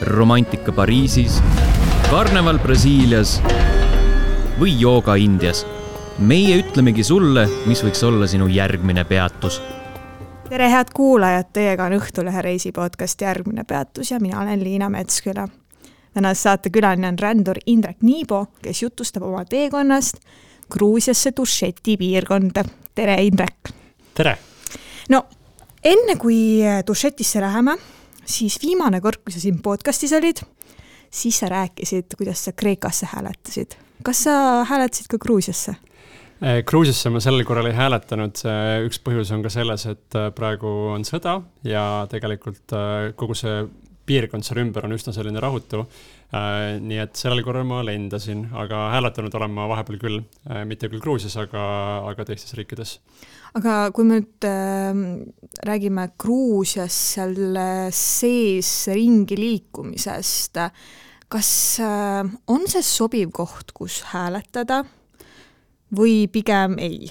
romantika Pariisis, karneval Brasiilias või jooga Indias. meie ütlemegi sulle, mis võiks olla sinu järgmine peatus. tere, head kuulajad, teiega on Õhtulehe reisi podcast Järgmine peatus ja mina olen Liina Metsküla. tänase saate külaline on rändur Indrek Niibo, kes jutustab oma teekonnast Gruusiasse Dušeti piirkonda. tere, Indrek! tere! no enne kui Dušetisse läheme siis viimane kord, kui sa siin podcast'is olid, siis sa rääkisid, kuidas sa Kreekasse hääletasid. kas sa hääletasid ka Gruusiasse? Äh, Gruusiasse ma sel korral ei hääletanud, üks põhjus on ka selles, et äh, praegu on sõda ja tegelikult äh, kogu see piirkond seal ümber on üsna selline rahutu. nii et sellel korral ma lendasin, aga hääletanud olen ma vahepeal küll, mitte küll Gruusias, aga, aga teistes riikides aga kui me nüüd äh, räägime Gruusias seal sees ringi liikumisest, kas äh, on see sobiv koht, kus hääletada või pigem ei?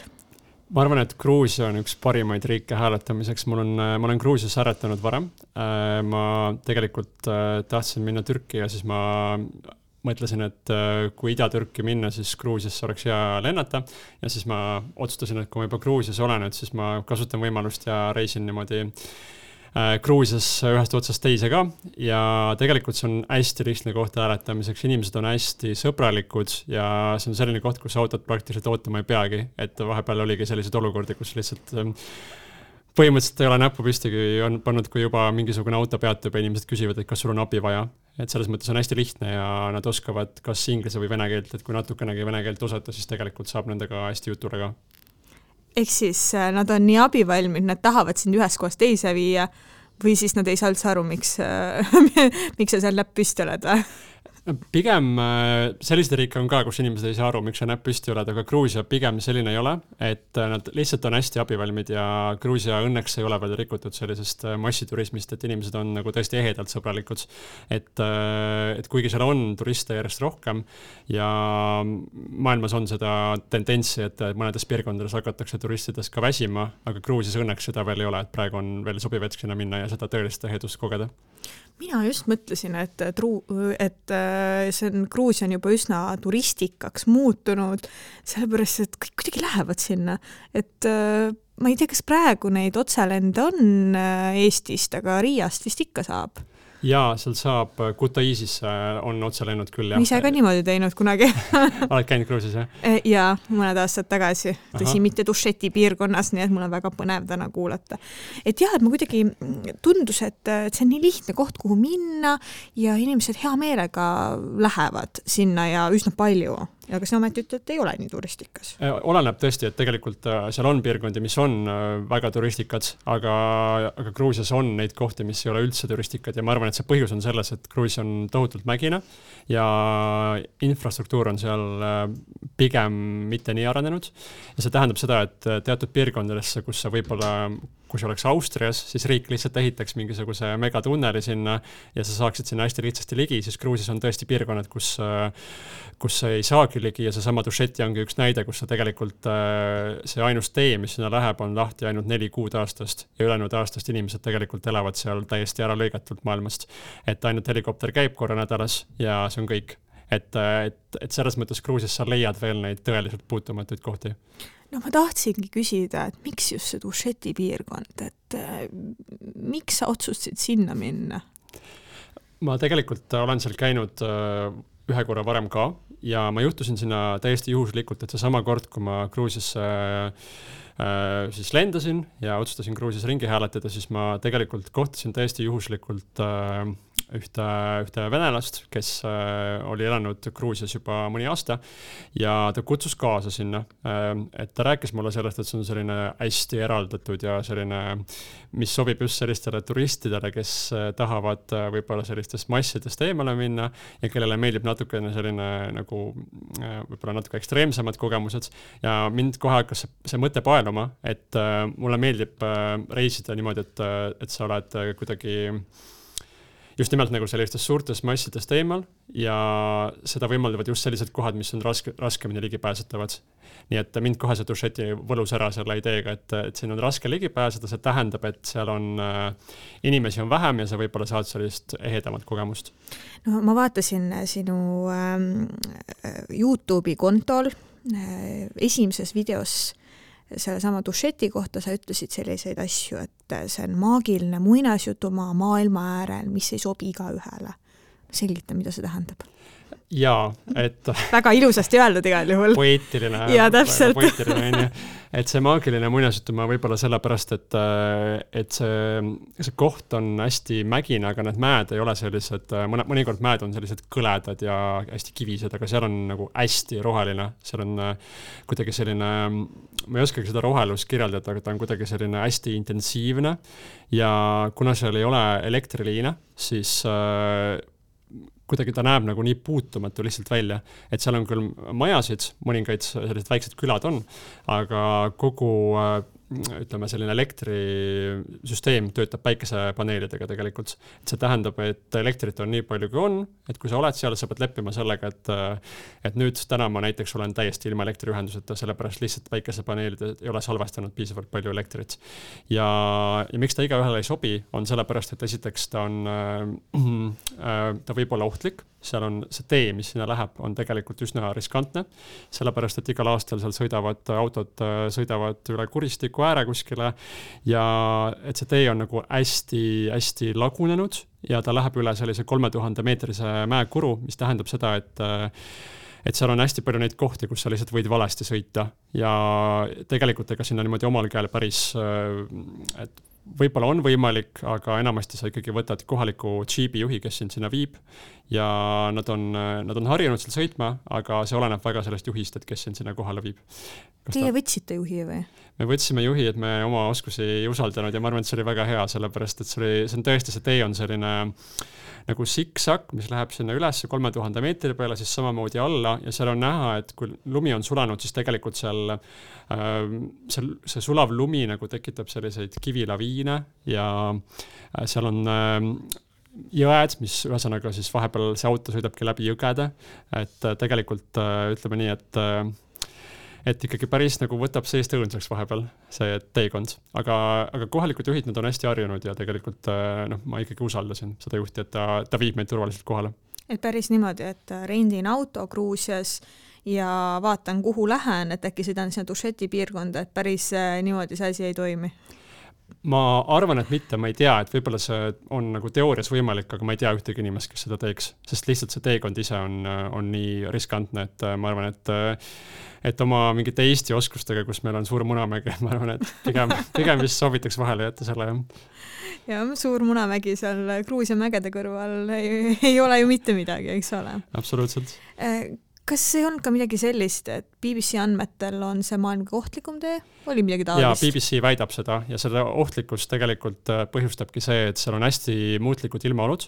ma arvan, et Gruusia on üks parimaid riike hääletamiseks, mul on, ma olen Gruusias hääletanud varem. Äh, ma tegelikult äh, tahtsin minna Türki ja siis ma mõtlesin, et äh, kui Ida-Türki minna, siis Gruusiasse oleks hea lennata. ja siis ma otsustasin, et kui ma juba Gruusias olen, et siis ma kasutan võimalust ja reisin niimoodi äh, Gruusias ühest otsast teise ka. Ja tegelikult see on hästi lihtne koht hääletamiseks, inimesed on hästi sõbralikud ja see on selline koht, kus autot praktiliselt ootama ei peagi, et vahepeal oligi selliseid olukordi, kus lihtsalt ähm, põhimõtteliselt ei ole näppu püstigi on pannud, kui juba mingisugune auto peatub ja inimesed küsivad, et kas sul on abi vaja. et selles mõttes on hästi lihtne ja nad oskavad kas inglise või vene keelt, et kui natukenegi vene keelt osata, siis tegelikult saab nendega hästi jutule ka. ehk siis äh, nad on nii abivalmid, nad tahavad sind ühest kohast teise viia või siis nad ei saa üldse aru, miks äh, miks sa seal näpp püsti oled või? Pigem äh, selliseid riike on ka, kus inimesed ei saa aru, miks sa näpp püsti oled, aga Gruusia pigem selline ei ole, et äh, nad lihtsalt on hästi abivalmid ja Gruusia õnneks ei ole veel rikutud sellisest äh, massiturismist, et inimesed on nagu tõesti ehedalt sõbralikud. et, et kuigi seal on turiste järjest rohkem ja maailmas on seda tendentsi, et mõnedes piirkondades hakatakse turistidest ka väsima, aga Gruusias õnneks seda veel ei ole, et praegu on veel sobiv hetk sinna minna ja seda tõelist ehedust kogeda mina just mõtlesin, et truu-, et äh, see on, Gruusia on juba üsna turistikaks muutunud, sellepärast et kõik kuidagi lähevad sinna, et äh, ma ei tea, kas praegu neid otselende on äh, Eestist, aga Riiast vist ikka saab jaa, seal saab, äh, Kutaisisse äh, on otselennud küll, jah. ise ka niimoodi teinud kunagi oled käinud Gruusias, jah? Äh, jaa, mõned aastad tagasi. tõsi, mitte Dušeti piirkonnas, nii et mul on väga põnev täna kuulata. et jah, et ma kuidagi, tundus, et, et see on nii lihtne koht, kuhu minna ja inimesed hea meelega lähevad sinna ja üsna palju aga sa ometi ütled, et ei ole nii turistikas. Äh, oleneb tõesti, et tegelikult äh, seal on piirkondi, mis on äh, väga turistikad, aga, aga Gruusias on neid kohti, mis ei ole üldse turistikad ja ma arvan, et see põhjus on selles, et Gruusia on tohutult mägine ja infrastruktuur on seal pigem mitte nii arenenud. ja see tähendab seda, et teatud piirkondadesse, kus sa võib-olla kui see oleks Austrias, siis riik lihtsalt ehitaks mingisuguse megatunneli sinna ja sa saaksid sinna hästi lihtsasti ligi, siis Gruusias on tõesti piirkonnad, kus, kus sa ei saagi ligi ja seesama Dušeti ongi üks näide, kus sa tegelikult, see ainus tee, mis sinna läheb, on lahti ainult neli kuud aastast ja ülejäänud aastast inimesed tegelikult elavad seal täiesti ära lõigatult maailmast. et ainult helikopter käib korra nädalas ja see on kõik et, et, et selles mõttes Gruusias sa leiad veel neid tõeliselt puutumatuid kohti no ma tahtsingi küsida, et miks just see Dušeti piirkond, et äh, miks sa otsustasid sinna minna? ma tegelikult olen seal käinud äh, ühe korra varem ka ja ma juhtusin sinna täiesti juhuslikult, et seesama kord, kui ma Gruusiasse äh, siis lendasin ja otsustasin Gruusias ringi hääletada, siis ma tegelikult kohtasin täiesti juhuslikult äh, ühte, ühte venelast, kes äh, oli elanud Gruusias juba mõni aasta ja ta kutsus kaasa sinna. Äh, et ta rääkis mulle sellest, et see on selline hästi eraldatud ja selline, mis sobib just sellistele turistidele, kes äh, tahavad võib-olla sellistest massidest eemale minna ja kellele meeldib natukene selline nagu võib-olla natuke ekstreemsemad kogemused. ja mind kohe hakkas see mõte paeluma, et mulle meeldib reisida niimoodi, et, et sa oled kuidagi just nimelt nagu sellistest suurtest massidest eemal ja seda võimaldavad just sellised kohad, mis on raske, raskemini ligipääsetavad. nii et mind kohe see Ducheti võlus ära selle ideega, et, et siin on raske ligi pääseda, see tähendab, et seal on äh, inimesi on vähem ja sa võib-olla saad sellist ehedamat kogemust. no ma vaatasin sinu ähm, Youtube'i kontol äh, esimeses videos sellesama Ducheti kohta sa ütlesid selliseid asju, et see on maagiline muinasjutumaa maailma äärel, mis ei sobi igaühele. selgita, mida see tähendab jaa, et väga ilusasti öeldud igal juhul. poeetiline. jaa, täpselt. poeetiline onju. et see maagiline muinasjutumaa võib-olla sellepärast, et, et see, see koht on hästi mägine, aga need mäed ei ole sellised, mõne, mõnikord mäed on sellised kõledad ja hästi kivised, aga seal on nagu hästi roheline, seal on kuidagi selline, ma ei oskagi seda rohelust kirjeldada, aga ta on kuidagi selline hästi intensiivne ja kuna seal ei ole elektriliine, siis äh, kuidagi ta näeb nagu nii puutumatu lihtsalt välja, et seal on küll majasid, mõningaid sellised väiksed külad on, aga kogu äh, ütleme, selline elektrisüsteem töötab päikesepaneelidega tegelikult. et see tähendab, et elektrit on nii palju, kui on, et kui sa oled seal, sa pead leppima sellega, et et nüüd täna ma näiteks olen täiesti ilma elektriühenduseta, sellepärast lihtsalt päikesepaneelid ei ole salvestanud piisavalt palju elektrit. ja, ja miks ta igaühele ei sobi, on sellepärast, et esiteks ta on äh,, ta võib olla ohtlik seal on see tee, mis sinna läheb, on tegelikult üsna riskantne, sellepärast et igal aastal seal sõidavad autod, sõidavad üle kuristiku ääre kuskile ja et see tee on nagu hästi-hästi lagunenud ja ta läheb üle sellise kolme tuhande meetrise mäekuru, mis tähendab seda, et et seal on hästi palju neid kohti, kus sa lihtsalt võid valesti sõita ja tegelikult ega sinna niimoodi omal käel päris, et võib-olla on võimalik, aga enamasti sa ikkagi võtad kohaliku džiibi juhi, kes sind sinna viib ja nad on, nad on harjunud seal sõitma, aga see oleneb väga sellest juhist, et kes sind sinna kohale viib. Teie ta... võtsite juhi või? Me võtsime juhi, et me oma oskusi ei usaldanud ja ma arvan, et see oli väga hea, sellepärast et see oli, see on tõesti, see tee on selline nagu siksak, mis läheb sinna üles kolme tuhande meetri peale, siis samamoodi alla ja seal on näha, et kui lumi on sulanud, siis tegelikult seal äh,, seal see sulav lumi nagu tekitab selliseid kivilaviine ja äh, seal on äh, jõed, mis ühesõnaga siis vahepeal see auto sõidabki läbi jõgede, et äh, tegelikult äh, ütleme nii, et et ikkagi päris nagu võtab seest õõnsaks vahepeal see teekond, aga, aga kohalikud juhid, nad on hästi harjunud ja tegelikult noh, ma ikkagi usaldasin seda juhti, et ta, ta viib meid turvaliselt kohale. et päris niimoodi, et rendin auto Gruusias ja vaatan, kuhu lähen, et äkki sõidan sinna Dušeti piirkonda, et päris niimoodi see asi ei toimi ma arvan, et mitte, ma ei tea, et võib-olla see on nagu teoorias võimalik, aga ma ei tea ühtegi inimest, kes seda teeks, sest lihtsalt see teekond ise on, on nii riskantne, et äh, ma arvan, et äh, et oma mingite Eesti oskustega, kus meil on suur munamägi, ma arvan, et pigem, pigem vist soovitaks vahele jätta selle, jah. jah, suur munamägi seal Gruusia mägede kõrval ei, ei ole ju mitte midagi, eks ole. absoluutselt äh, kas ei olnud ka midagi sellist, et BBC andmetel on see maailma kõige ohtlikum tee, oli midagi taolist? jaa, BBC väidab seda ja seda ohtlikkust tegelikult äh, põhjustabki see, et seal on hästi muutlikud ilmaolud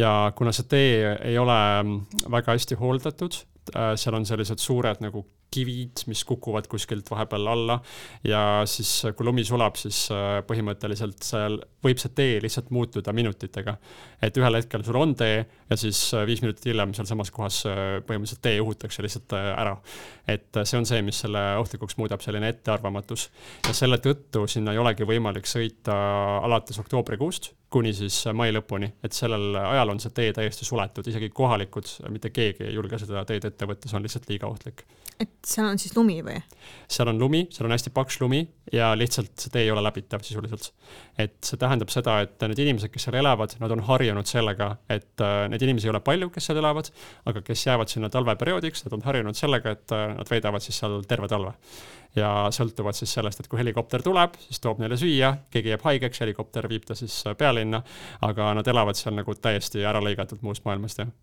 ja kuna see tee ei ole mm, väga hästi hooldatud, äh, seal on sellised suured nagu kivid, mis kukuvad kuskilt vahepeal alla ja siis, kui lumi sulab, siis äh, põhimõtteliselt seal võib see tee lihtsalt muutuda minutitega. et ühel hetkel sul on tee ja siis äh, viis minutit hiljem sealsamas kohas äh, põhimõtteliselt tee uhutakse lihtsalt ära. et see on see, mis selle ohtlikuks muudab, selline ettearvamatus. ja selle tõttu sinna ei olegi võimalik sõita alates oktoobrikuust kuni siis mai lõpuni, et sellel ajal on see tee täiesti suletud, isegi kohalikud, mitte keegi ei julge seda teed ette võtta, see on lihtsalt liiga ohtlik. Et seal on siis lumi või? seal on lumi, seal on hästi paks lumi ja lihtsalt see tee ei ole läbitav sisuliselt. et see tähendab seda, et need inimesed, kes seal elavad, nad on harjunud sellega, et äh, neid inimesi ei ole palju, kes seal elavad, aga kes jäävad sinna talveperioodiks, nad on harjunud sellega, et äh, nad veedavad siis seal terve talve ja sõltuvad siis sellest, et kui helikopter tuleb, siis toob neile süüa, keegi jääb haigeks, helikopter viib ta siis äh, pealinna, aga nad elavad seal nagu täiesti ära lõigatud muust maailmast, jah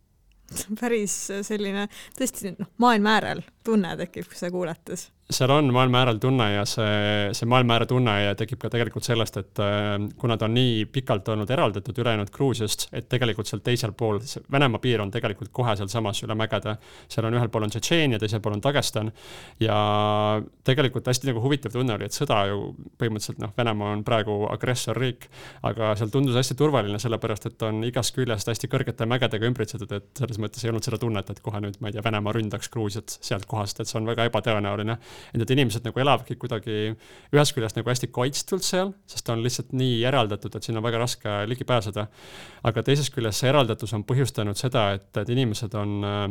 päris selline tõesti noh, maailma äärel tunne tekib, sa kuulates. Seal on maailma äärel tunne ja see, see maailma ääre tunne tekib ka tegelikult sellest, et äh, kuna ta on nii pikalt olnud eraldatud ülejäänud Gruusiast, et tegelikult seal teisel pool, Venemaa piir on tegelikult kohe sealsamas üle mägede. seal on ühel pool on Tšetšeenia, teisel pool on Dagestan ja tegelikult hästi nagu huvitav tunne oli, et sõda ju põhimõtteliselt noh, Venemaa on praegu agressorriik, aga seal tundus hästi turvaline, sellepärast et on igast küljest hästi kõrgete mägedega ümbritsetud, et selles mõttes ei olnud seda tunnet, et kohe nüüd, ma ei tea, Venemaa ründaks Gruusiat sealt kohast, et see on väga ebatõenäoline et need inimesed nagu elavadki kuidagi ühest küljest nagu hästi kaitstult seal, sest ta on lihtsalt nii eraldatud, et sinna on väga raske ligi pääseda. aga teisest küljest see eraldatus on põhjustanud seda, et, et inimesed on äh,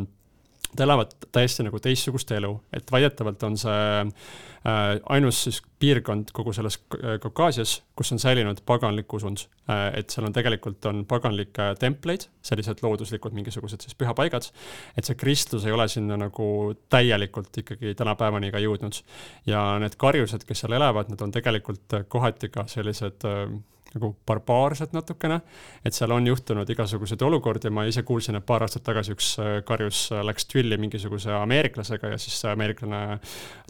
Nad elavad täiesti nagu teistsugust elu, et väidetavalt on see äh, ainus siis piirkond kogu selles Kaukaasias, kus on säilinud paganlik usund äh,. et seal on tegelikult, on paganlikke templeid, sellised looduslikud mingisugused siis pühapaigad, et see kristlus ei ole sinna nagu täielikult ikkagi tänapäevani ka jõudnud. ja need karjused, kes seal elavad, need on tegelikult kohati ka sellised äh, nagu barbaarsed natukene, et seal on juhtunud igasuguseid olukordi, ma ise kuulsin, et paar aastat tagasi üks äh, karjus äh, läks tülli mingisuguse ameeriklasega ja siis see ameeriklane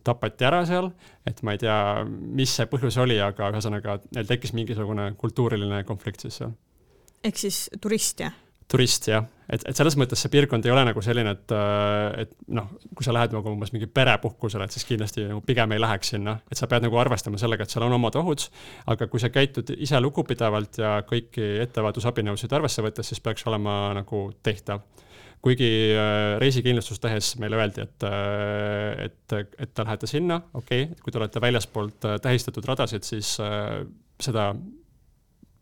tapeti ära seal, et ma ei tea, mis see põhjus oli, aga ühesõnaga neil tekkis mingisugune kultuuriline konflikt siis seal. ehk siis turist, jah? Turist jah, et, et selles mõttes see piirkond ei ole nagu selline, et, äh, et noh, kui sa lähed nagu umbes mingi perepuhkusele, et siis kindlasti nagu pigem ei läheks sinna, et sa pead nagu arvestama sellega, et seal on omad ohud. aga kui sa käitud ise lugupidavalt ja kõiki ettevaatusabinõusid arvesse võttes, siis peaks olema nagu tehtav. Kuigi äh, reisikindlustust tehes meile öeldi, et, äh, et, et te lähete sinna, okei okay,, kui te olete väljaspoolt tähistatud radasid, siis seda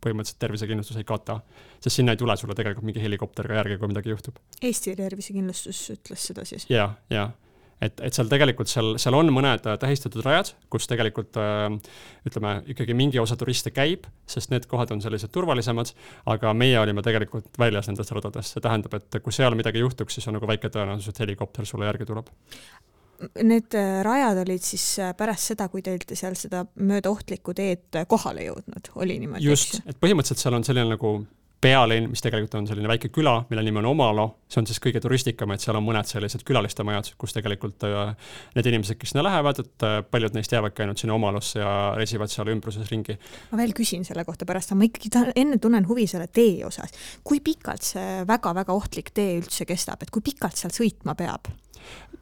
põhimõtteliselt tervisekindlustus ei kata, sest sinna ei tule sulle tegelikult mingi helikopter ka järgi, kui midagi juhtub. Eesti tervisekindlustus ütles seda siis ja,? jaa, jaa et, et seal tegelikult seal, seal on mõned äh, tähistatud rajad, kus tegelikult äh, ütleme, ikkagi mingi osa turiste käib, sest need kohad on sellised turvalisemad, aga meie olime tegelikult väljas nendest radadest, see tähendab, et kui seal midagi juhtuks, siis on nagu väike tõenäosus, et helikopter sulle järgi tuleb need äh, rajad olid siis pärast seda, kui te olite seal seda mööda ohtlikku teed kohale jõudnud, oli niimoodi? just, et põhimõtteliselt seal on selline nagu pealinn, mis tegelikult on selline väike küla, mille nimi on Omalo, see on siis kõige turistikam, et seal on mõned sellised külaliste-majad, kus tegelikult need inimesed, kes sinna lähevad, et paljud neist jäävadki ainult sinna Omalosse ja reisivad seal ümbruses ringi. ma veel küsin selle kohta pärast, aga ma ikkagi ta, enne tunnen huvi selle tee osas. kui pikalt see väga-väga ohtlik tee üldse kestab, et kui pikalt seal sõitma peab?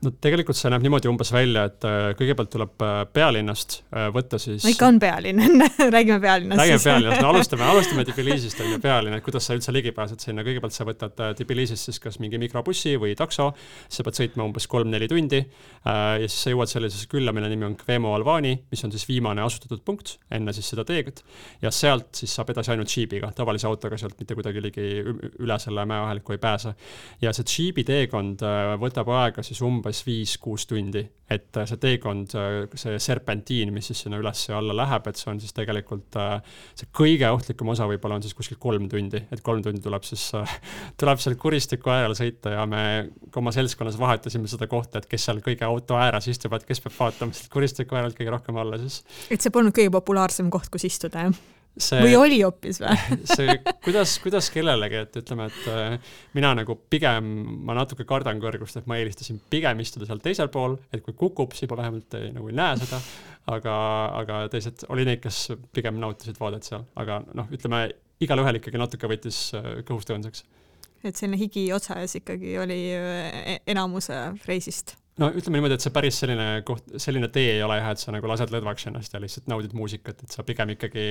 No tegelikult see näeb niimoodi umbes välja, et äh, kõigepealt tuleb äh, pealinnast äh, võtta siis. no ikka on pealinn räägime pealinnast. räägime pealinnast, no alustame, alustame Tbilisist on ju pealinn, et kuidas sa üldse ligi pääsed sinna, kõigepealt sa võtad Tbilisist siis kas mingi mikrobussi või takso, sa pead sõitma umbes kolm-neli tundi ja siis sa jõuad sellisesse külla, mille nimi on Kvemo Alvani, mis on siis viimane asutatud punkt enne siis seda teed ja sealt siis saab edasi ainult džiibiga, tavalise autoga sealt mitte kuidagi ligi üle selle mäeaheliku ei pääse. ja see džiibi teekond võtab aega siis umbes viis-kuus tundi, et äh, see teekond, äh, see serpentiin, mis siis sinna üles ja alla läheb, et see on siis tegelikult äh, see kõige ohtlikum osa võib-olla on siis kuskil kolm tundi, et kolm tundi tuleb siis, tuleb seal kuristiku äärel sõita ja me ka oma seltskonnas vahetasime seda kohta, et kes seal kõige auto ääres istuvad, kes peab vaatama sealt kuristiku äärelt kõige rohkem alla siis. et see polnud kõige populaarsem koht, kus istuda, jah? See, või oli hoopis või? see, kuidas, kuidas kellelegi, et ütleme, et äh, mina nagu pigem, ma natuke kardan kõrgust, et ma eelistasin pigem istuda seal teisel pool, et kui kukub, siis ma vähemalt ei, nagu ei näe seda, aga, aga teised, oli neid, kes pigem nautisid vaadet seal, aga noh, ütleme, igalühel ikkagi natuke võttis äh, kõhust õõnsaks. et selline higi otsaes ikkagi oli äh, enamuse reisist no ütleme niimoodi, et see päris selline koht, selline tee ei ole jah, et sa nagu lased lõdvaks ennast ja lihtsalt naudid muusikat, et sa pigem ikkagi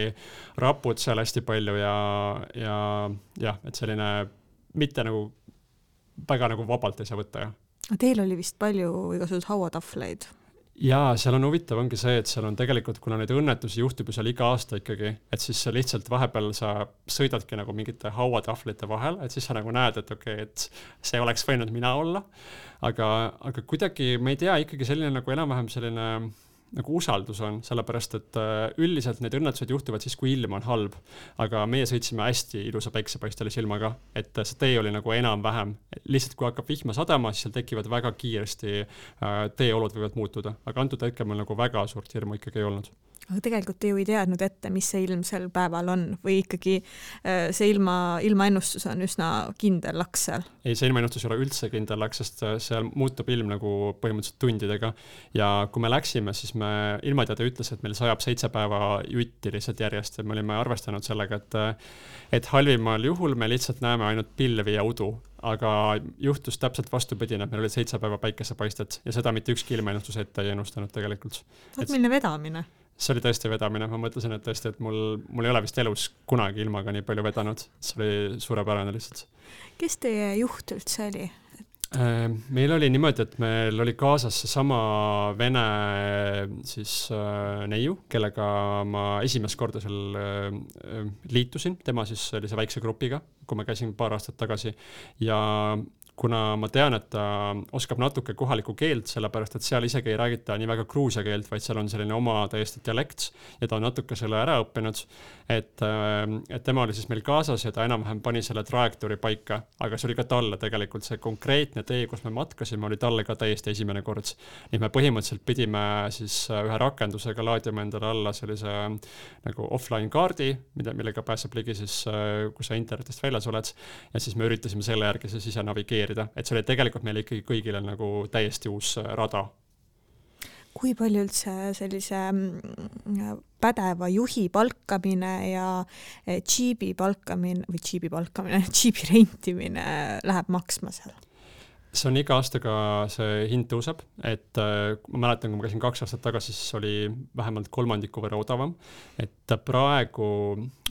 rapud seal hästi palju ja, ja jah, et selline mitte nagu väga nagu vabalt ei saa võtta, jah. Teil oli vist palju igasuguseid hauatahvleid? Jaa, seal on huvitav, ongi see, et seal on tegelikult, kuna neid õnnetusi juhtub ju seal iga aasta ikkagi, et siis sa lihtsalt vahepeal sa sõidadki nagu mingite hauatahvlite vahel, et siis sa nagu näed, et okei okay,, et see oleks võinud mina olla. Aga, aga kuidagi ma ei tea, ikkagi selline nagu enam-vähem selline nagu usaldus on, sellepärast et äh, üldiselt need õnnetused juhtuvad siis, kui ilm on halb. aga meie sõitsime hästi ilusa päiksepaistelise ilmaga, et see tee oli nagu enam-vähem, lihtsalt kui hakkab vihma sadama, siis seal tekivad väga kiiresti äh,, teeolud võivad muutuda, aga antud hetkel meil nagu väga suurt hirmu ikkagi ei olnud aga tegelikult te ju ei teadnud ette, mis see ilm sel päeval on. Või ikkagi äh, see ilma, ilmaennustus on üsna kindel laks seal? ei, see ilmaennustus ei ole üldse kindel laks, sest äh, seal muutub ilm nagu põhimõtteliselt tundidega. Ja kui me läksime, siis me, ilmateade ütles, et meil sajab seitse päeva jutti lihtsalt järjest. Ja me olime arvestanud sellega, et äh, et halvimal juhul me lihtsalt näeme ainult pilvi ja udu, aga juhtus täpselt vastupidine, et meil olid seitse päeva päikesepaistet ja seda mitte ükski ilmaennustus ette ei ennustanud tegelikult. vot milline vedamine see oli tõesti vedamine, ma mõtlesin, et tõesti, et mul, mul ei ole vist elus kunagi ilmaga nii palju vedanud, see oli suurepärane lihtsalt. kes teie juht üldse oli? Äh, meil oli niimoodi, et meil oli kaasas seesama vene siis äh, neiu, kellega ma esimest korda seal äh, liitusin, tema siis sellise väikse grupiga, kui ma käisin paar aastat tagasi ja kuna ma tean, et ta oskab natuke kohalikku keelt, sellepärast et seal isegi ei räägita nii väga gruusia keelt, vaid seal on selline oma täiesti dialekt ja ta on natuke selle ära õppinud. et, äh, et tema oli siis meil kaasas ja ta enam-vähem pani selle trajektoori paika, aga see oli ka talle tegelikult see konkreetne tee, kus me matkasime, oli talle ka täiesti esimene kord. nii et me põhimõtteliselt pidime siis äh, ühe rakendusega laadima endale alla sellise nagu offline kaardi, mida, millega pääseb ligi siis, äh, kui sa internetist väljas oled ja siis me üritasime selle järgi siis ise navigeerida navigeerida, et see oli tegelikult meile ikkagi kõigile nagu täiesti uus äh, rada. kui palju üldse sellise mm, pädeva juhi palkamine ja äh, džiibi palkamine või džiibi palkamine, džiibi rentimine läheb maksma seal? See on iga aastaga, see hind tõuseb, et äh, ma mäletan, kui ma käisin kaks aastat tagasi, siis oli vähemalt kolmandiku võrra odavam. et praegu,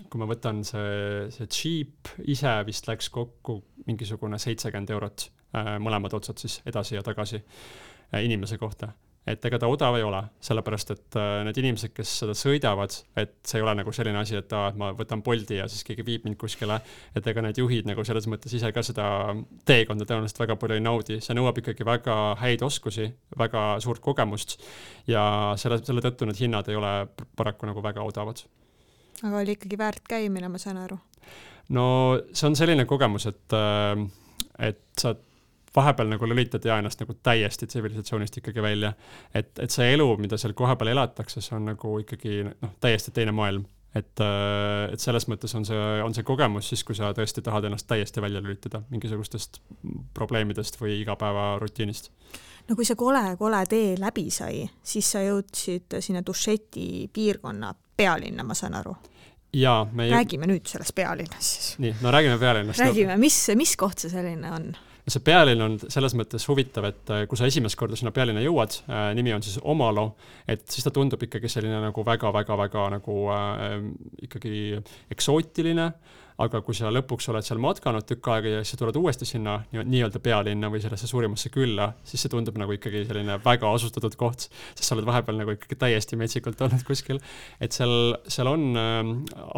kui ma võtan see, see Jeep ise vist läks kokku mingisugune seitsekümmend eurot äh, mõlemad otsad siis edasi ja tagasi äh, inimese kohta et ega ta odav ei ole, sellepärast et äh, need inimesed, kes seda sõidavad, et see ei ole nagu selline asi, et aa, et ma võtan Bolti ja siis keegi viib mind kuskile. et ega need juhid nagu selles mõttes ise ka seda teekonda tõenäoliselt väga palju ei naudi, see nõuab ikkagi väga häid oskusi, väga suurt kogemust. ja selle, selle tõttu need hinnad ei ole paraku nagu väga odavad. aga oli ikkagi väärt käimine, ma saan aru? no see on selline kogemus, et, äh, et sa vahepeal nagu lülitad ja ennast nagu täiesti tsivilisatsioonist ikkagi välja. et, et see elu, mida seal kohapeal elatakse, see on nagu ikkagi noh, täiesti teine maailm. et, äh, et selles mõttes on see, on see kogemus siis, kui sa tõesti tahad ennast täiesti välja lülitada mingisugustest probleemidest või igapäevarutiinist no kui see kole-kole tee läbi sai, siis sa jõudsid sinna Dušeti piirkonna pealinna, ma saan aru? jaa, me räägime nüüd sellest pealinnast siis. nii, no räägime pealinnast. räägime, mis, mis koht see selline on? See pealinn on selles mõttes huvitav, et äh, kui sa esimest korda sinna pealinna jõuad äh,, nimi on siis Omalo, et siis ta tundub ikkagi selline nagu väga-väga-väga nagu äh, ikkagi eksootiline, aga kui sa lõpuks oled seal matkanud tükk aega ja siis sa tuled uuesti sinna nii-öelda pealinna või sellesse suurimasse külla, siis see tundub nagu ikkagi selline väga asustatud koht, sest sa oled vahepeal nagu ikkagi täiesti metsikult olnud kuskil. et seal, seal on äh,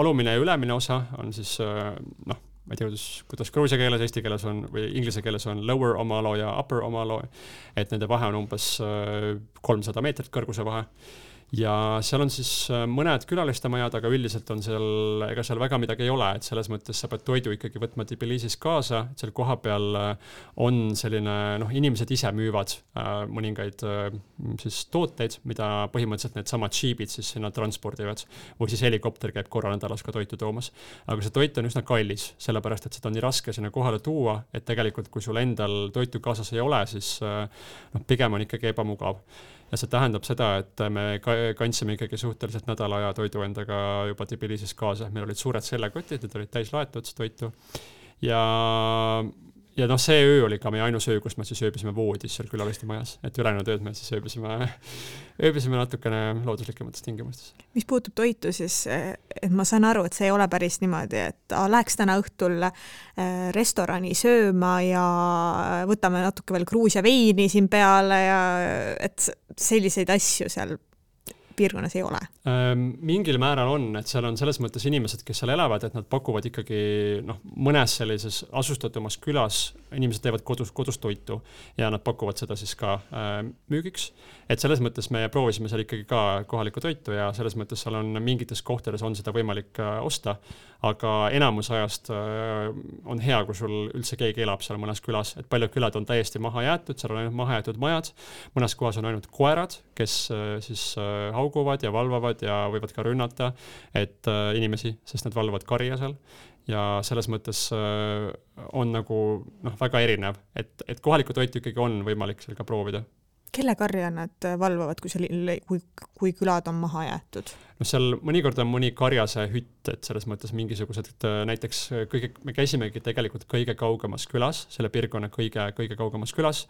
alumine ja ülemine osa on siis äh, noh ma ei tea, kuidas, kuidas gruusia keeles, eesti keeles on või inglise keeles on lower omalo ja upper omalo, et nende vahe on umbes äh, kolmsada meetrit kõrguse vahe ja seal on siis äh, mõned külalistemajad, aga üldiselt on seal, ega seal väga midagi ei ole, et selles mõttes sa pead toidu ikkagi võtma Tbilisis kaasa, et seal kohapeal äh, on selline noh, inimesed ise müüvad äh, mõningaid siis tooteid, mida põhimõtteliselt needsamad džiibid siis sinna transpordivad või siis helikopter käib korra nädalas ka toitu toomas. aga see toit on üsna kallis, sellepärast et seda on nii raske sinna kohale tuua, et tegelikult kui sul endal toitu kaasas ei ole, siis noh, pigem on ikkagi ebamugav ja see tähendab seda, et me kandsime ikkagi suhteliselt nädala aja toidu endaga juba Tbilisis kaasa, meil olid suured sellekotid, need olid täis laetud toitu. Ja ja noh, see öö oli ka meie ainus öö, kus me siis ööbisime voodis seal külaliste majas, et ülejäänud ööd me siis ööbisime, ööbisime natukene looduslikumates tingimustes. mis puutub toitu, siis et ma saan aru, et see ei ole päris niimoodi, et läheks täna õhtul äh, restorani sööma ja võtame natuke veel Gruusia veini siin peale ja et selliseid asju seal piirkonnas ei ole? Mingil määral on, et seal on selles mõttes inimesed, kes seal elavad, et nad pakuvad ikkagi noh, mõnes sellises asustatumas külas inimesed teevad kodus, kodus toitu ja nad pakuvad seda siis ka müügiks. Et selles mõttes me proovisime seal ikkagi ka kohalikku toitu ja selles mõttes seal on mingites kohtades on seda võimalik äh, osta aga enamus ajast äh, on hea, kui sul üldse keegi elab seal mõnes külas, et paljud külad on täiesti maha jäetud, seal on ainult maha jäetud majad, mõnes kohas on ainult koerad, kes äh, siis haug-, hauguvad ja valvavad ja võivad ka rünnata, et inimesi, sest nad valvavad karja seal ja selles mõttes on nagu noh, väga erinev, et, et kohalikku toitu ikkagi on võimalik seal ka proovida. Kelle karja nad valvavad, kui seal, kui, kui külad on maha jäetud? noh, seal mõnikord on mõni karjase hütt, et selles mõttes mingisugused, äh, näiteks kõige, me käisimegi tegelikult kõige kaugemas külas, selle piirkonna kõige, kõige kaugemas külas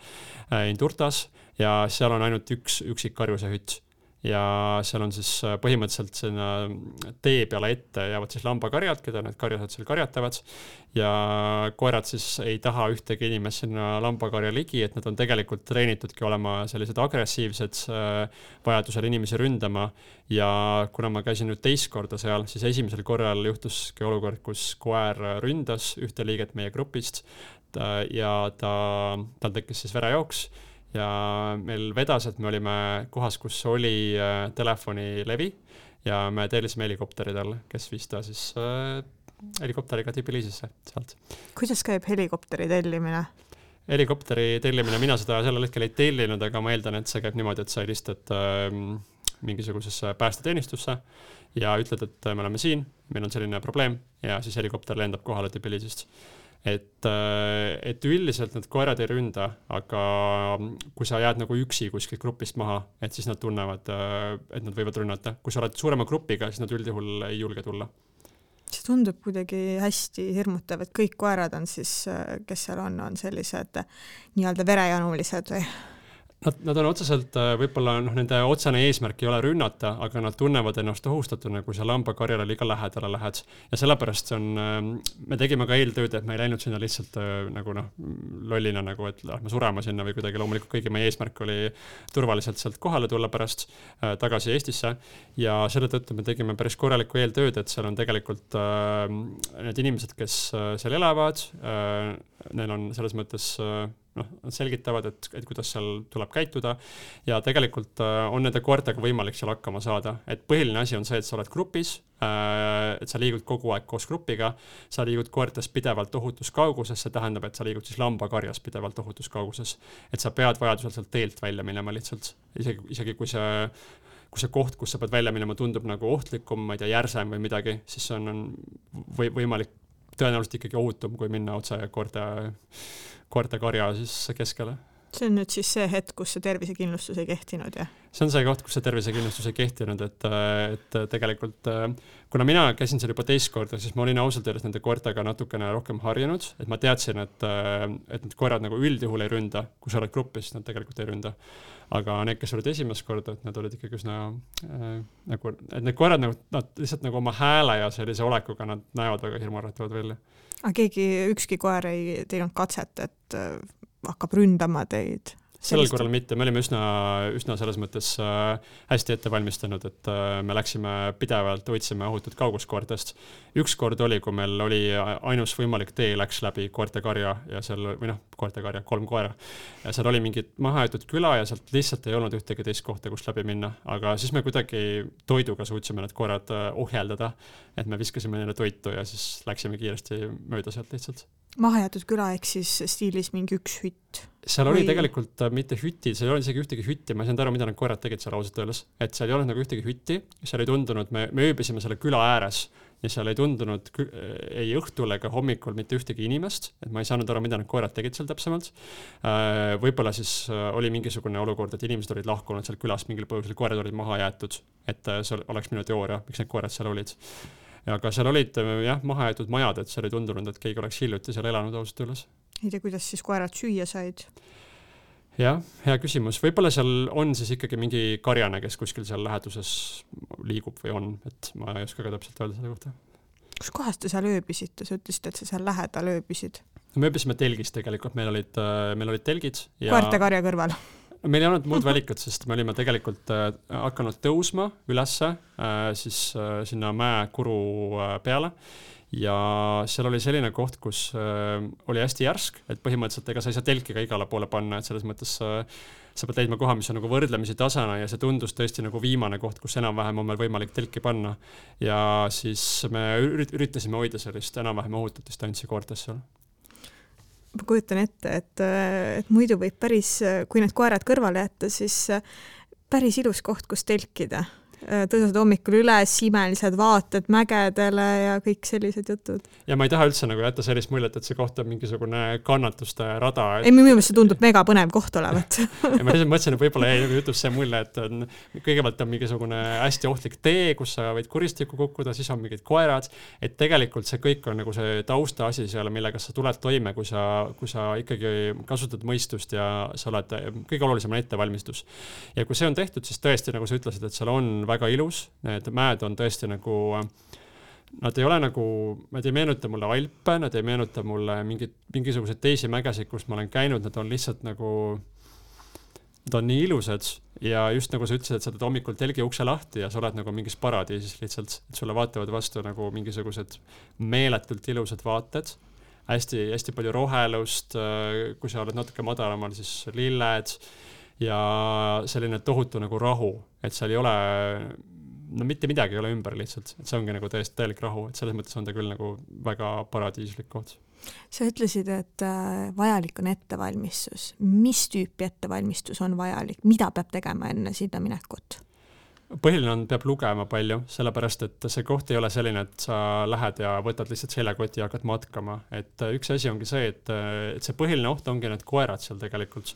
äh,, Indurtas, ja seal on ainult üks üksik karjuse hütt ja seal on siis äh, põhimõtteliselt sinna tee peale ette jäävad siis lambakarjad, keda need karjased seal karjatavad. Ja koerad siis ei taha ühtegi inimest sinna lambakarja ligi, et nad on tegelikult treenitudki olema sellised agressiivsed, äh, vajadusel inimesi ründama. Ja kuna ma käisin nüüd teist korda seal, siis esimesel korral juhtuski olukord, kus koer ründas ühte liiget meie grupist ja ta, tal tekkis siis verejooks ja meil vedas, et me olime kohas, kus oli äh, telefonilevi ja me tellisime helikopteri talle, kes viis ta siis äh, helikopteriga Tbilisisse sealt. kuidas käib helikopteri tellimine? helikopteri tellimine, mina seda sellel hetkel ei tellinud, aga ma eeldan, et see käib niimoodi, et sa helistad äh, mingisugusesse päästeteenistusse ja ütled, et me oleme siin, meil on selline probleem ja siis helikopter lendab kohale Tbilisist et, äh, et üldiselt need koerad ei ründa, aga kui sa jääd nagu üksi kuskilt grupist maha, et siis nad tunnevad, äh, et nad võivad rünnata. kui sa oled suurema grupiga, siis nad üldjuhul ei julge tulla. see tundub kuidagi hästi hirmutav, et kõik koerad on siis, äh, kes seal on, on sellised nii-öelda verejanulised või? Nad, nad on otseselt äh, võib-olla noh, nende otsene eesmärk ei ole rünnata, aga nad tunnevad ennast ohustatuna, kui sa lambakarjale liiga lähedale lähed. ja sellepärast on, ähm, me tegime ka eeltööd, et me ei läinud sinna lihtsalt äh, nagu noh, lollina nagu, et lähme surema sinna või kuidagi, loomulikult kõigi meie eesmärk oli turvaliselt sealt kohale tulla pärast äh, tagasi Eestisse. ja selle tõttu me tegime päris korralikku eeltööd, et seal on tegelikult äh, need inimesed, kes äh, seal elavad äh,, neil on selles mõttes äh, noh, nad selgitavad, et, et kuidas seal tuleb käituda. Ja tegelikult äh, on nende koertega võimalik seal hakkama saada, et põhiline asi on see, et sa oled grupis äh,, et sa liigud kogu aeg koos grupiga, sa liigud koertest pidevalt ohutus kauguses, see tähendab, et sa liigud siis lambakarjas pidevalt ohutus kauguses. et sa pead vajadusel sealt teelt välja minema lihtsalt, isegi, isegi kui see kui see koht, kus sa pead välja minema, tundub nagu ohtlikum, ma ei tea, järsem või midagi, siis on, on või võimalik tõenäoliselt ikkagi ohutum, kui minna otse koerte koertekarja siis keskele. See on nüüd siis see hetk, kus see tervisekindlustus ei kehtinud, jah? see on see koht, kus see tervisekindlustus ei kehtinud, et, et tegelikult kuna mina käisin seal juba teist korda, siis ma olin ausalt öeldes nende koertega natukene rohkem harjunud, et ma teadsin, et, et need koerad nagu üldjuhul ei ründa, kui sa oled grupis, siis nad tegelikult ei ründa. aga need, kes olid esimest korda, et nad olid ikkagi üsna äh, nagu, et need koerad nagu, nad lihtsalt nagu oma hääle ja sellise olekuga, nad näevad väga hirmuäratavad välja aga keegi, ükski koer ei teinud katset, et hakkab ründama teid? Sellel korral mitte, me olime üsna, üsna selles mõttes äh, hästi ette valmistanud, et äh, me läksime pidevalt, hoidsime ohutut kaugust koertest. ükskord oli, kui meil oli ainus võimalik tee läks läbi koertekarja ja seal, või noh, koertekarja, kolm koera. ja seal oli mingi mahajäetud küla ja sealt lihtsalt ei olnud ühtegi teist kohta, kust läbi minna, aga siis me kuidagi toiduga suutsime need koerad äh, ohjeldada. et me viskasime neile toitu ja siis läksime kiiresti mööda sealt lihtsalt mahajäetud küla ehk siis stiilis mingi üks hütt? Seal oli või... tegelikult äh, mitte hütid, seal ei olnud isegi ühtegi hütti, ma ei saanud aru, mida need koerad tegid seal ausalt öeldes. et seal ei olnud nagu ühtegi hütti, seal ei tundunud, me, me ööbisime selle küla ääres ja seal ei tundunud ei õhtul ega hommikul mitte ühtegi inimest, et ma ei saanud aru, mida need koerad tegid seal täpsemalt. Äh, võib-olla siis äh, oli mingisugune olukord, et inimesed olid lahkunud sealt külast mingil põhjusel, koerad olid maha jäetud, et see oleks minu teooria, miks need koerad seal olid aga seal olid jah, mahajäetud majad, et seal ei tundunud, et keegi oleks hiljuti seal elanud ausalt öeldes. ei tea, kuidas siis koerad süüa said? jah, hea küsimus, võib-olla seal on siis ikkagi mingi karjane, kes kuskil seal läheduses liigub või on, et ma ei oska ka täpselt öelda selle kohta. kus kohas te seal ööbisite, sa ütlesid, et sa seal lähedal ööbisid? me ööbisime telgis tegelikult, meil olid, meil olid telgid ja koertekarja kõrval meil ei olnud muud valikut, sest me olime tegelikult äh, hakanud tõusma ülesse äh, siis äh, sinna mäekuru äh, peale ja seal oli selline koht, kus äh, oli hästi järsk, et põhimõtteliselt ega sa ei saa telki ka igale poole panna, et selles mõttes äh, sa pead leidma koha, mis on nagu võrdlemisi tasane ja see tundus tõesti nagu viimane koht, kus enam-vähem on meil võimalik telki panna. ja siis me üritasime hoida sellist enam-vähem ohutut distantsi koertest seal ma kujutan ette, et, et muidu võib päris, kui need koerad kõrvale jätta, siis päris ilus koht, kus telkida tõused hommikul üles, imelised vaated mägedele ja kõik sellised jutud. ja ma ei taha üldse nagu jätta sellist muljet, et see koht on mingisugune kannatuste rada et.... ei, minu meelest see tundub megapõnev koht olevat ja ma lihtsalt mõtlesin, et võib-olla jäi nagu jutust see mulje, et on, kõigepealt on mingisugune hästi ohtlik tee, kus sa võid kuristikku kukkuda, siis on mingid koerad, et tegelikult see kõik on nagu see taustaasi seal, millega sa tuled toime, kui sa, kui sa ikkagi kasutad mõistust ja sa oled, kõige olulisem on ettevalmistus. ja kui see on tehtud, siis tõesti, nagu sa ütlesid, et seal on väga ilus, need mäed on tõesti nagu, nad ei ole nagu, nad ei meenuta mulle Alpe, nad ei meenuta mulle mingit, mingisuguseid teisi mägesid, kus ma olen käinud, nad on lihtsalt nagu, nad on nii ilusad. Ja just nagu sa ütlesid, et sa teed hommikul telgi ukse lahti ja sa oled nagu mingis paradiisis lihtsalt, et sulle vaatavad vastu nagu mingisugused meeletult ilusad vaated. Hästi-hästi palju rohelust, kui sa oled natuke madalamal, siis lilled ja selline tohutu nagu rahu, et seal ei ole, no mitte midagi ei ole ümber lihtsalt, et see ongi nagu täiesti täielik rahu, et selles mõttes on ta küll nagu väga paradiislik koht. sa ütlesid, et äh, vajalik on ettevalmistus. mis tüüpi ettevalmistus on vajalik, mida peab tegema enne sinna minekut? Põhiline on, peab lugema palju, sellepärast et see koht ei ole selline, et sa lähed ja võtad lihtsalt seljakoti ja hakkad matkama, et äh, üks asi ongi see, et, äh, et see põhiline oht ongi need koerad seal tegelikult.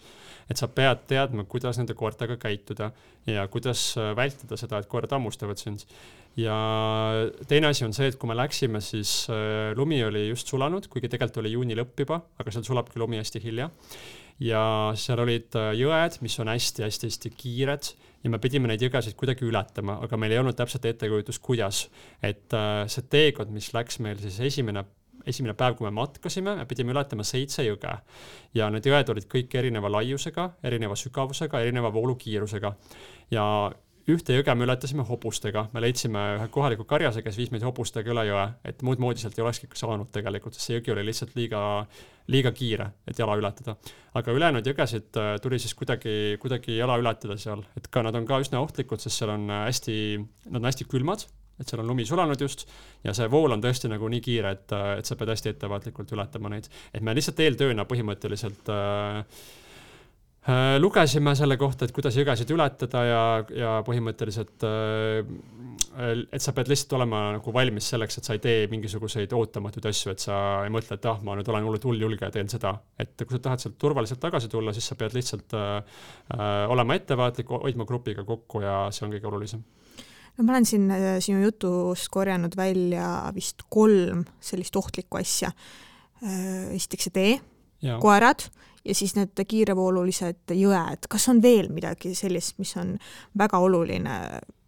et sa pead teadma, kuidas nende koertega käituda ja kuidas äh, vältida seda, et koerad hammustavad sind. ja teine asi on see, et kui me läksime, siis lumi oli just sulanud, kuigi tegelikult oli juuni lõpp juba, aga seal sulabki lumi hästi hilja ja seal olid jõed, mis on hästi-hästi-hästi kiired ja me pidime neid jõgesid kuidagi ületama, aga meil ei olnud täpselt ettekujutust, kuidas. et äh, see teekond, mis läks meil siis esimene esimene päev, kui me matkasime, me pidime ületama seitse jõge ja need jõed olid kõik erineva laiusega, erineva sügavusega, erineva voolukiirusega ja ühte jõge me ületasime hobustega, me leidsime ühe kohaliku karjase, kes viis meid hobustega üle jõe, et muud moodi sealt ei olekski saanud tegelikult, sest see jõgi oli lihtsalt liiga, liiga kiire, et jala ületada. aga ülejäänud jõgesid äh, tuli siis kuidagi, kuidagi jala ületada seal, et ka nad on ka üsna ohtlikud, sest seal on äh, hästi, nad on hästi külmad, et seal on lumi sulanud just. Ja see vool on tõesti nagu nii kiire, et, äh, et sa pead hästi ettevaatlikult ületama neid. et me lihtsalt eeltööna põhimõtteliselt äh, lugesime selle kohta, et kuidas jõgesid ületada ja, ja põhimõtteliselt, äh, et sa pead lihtsalt olema nagu valmis selleks, et sa ei tee mingisuguseid ootamatuid asju, et sa ei mõtle, et ah, ma nüüd olen hullult hulljulge ja teen seda. et kui sa tahad sealt turvaliselt tagasi tulla, siis sa pead lihtsalt äh, äh olema ettevaatlik, hoidma grupiga kokku ja see on kõige olulisem no ma olen siin sinu jutust korjanud välja vist kolm sellist ohtlikku asja. esiteks see tee, koerad ja siis need kiirevoolulised jõed, kas on veel midagi sellist, mis on väga oluline,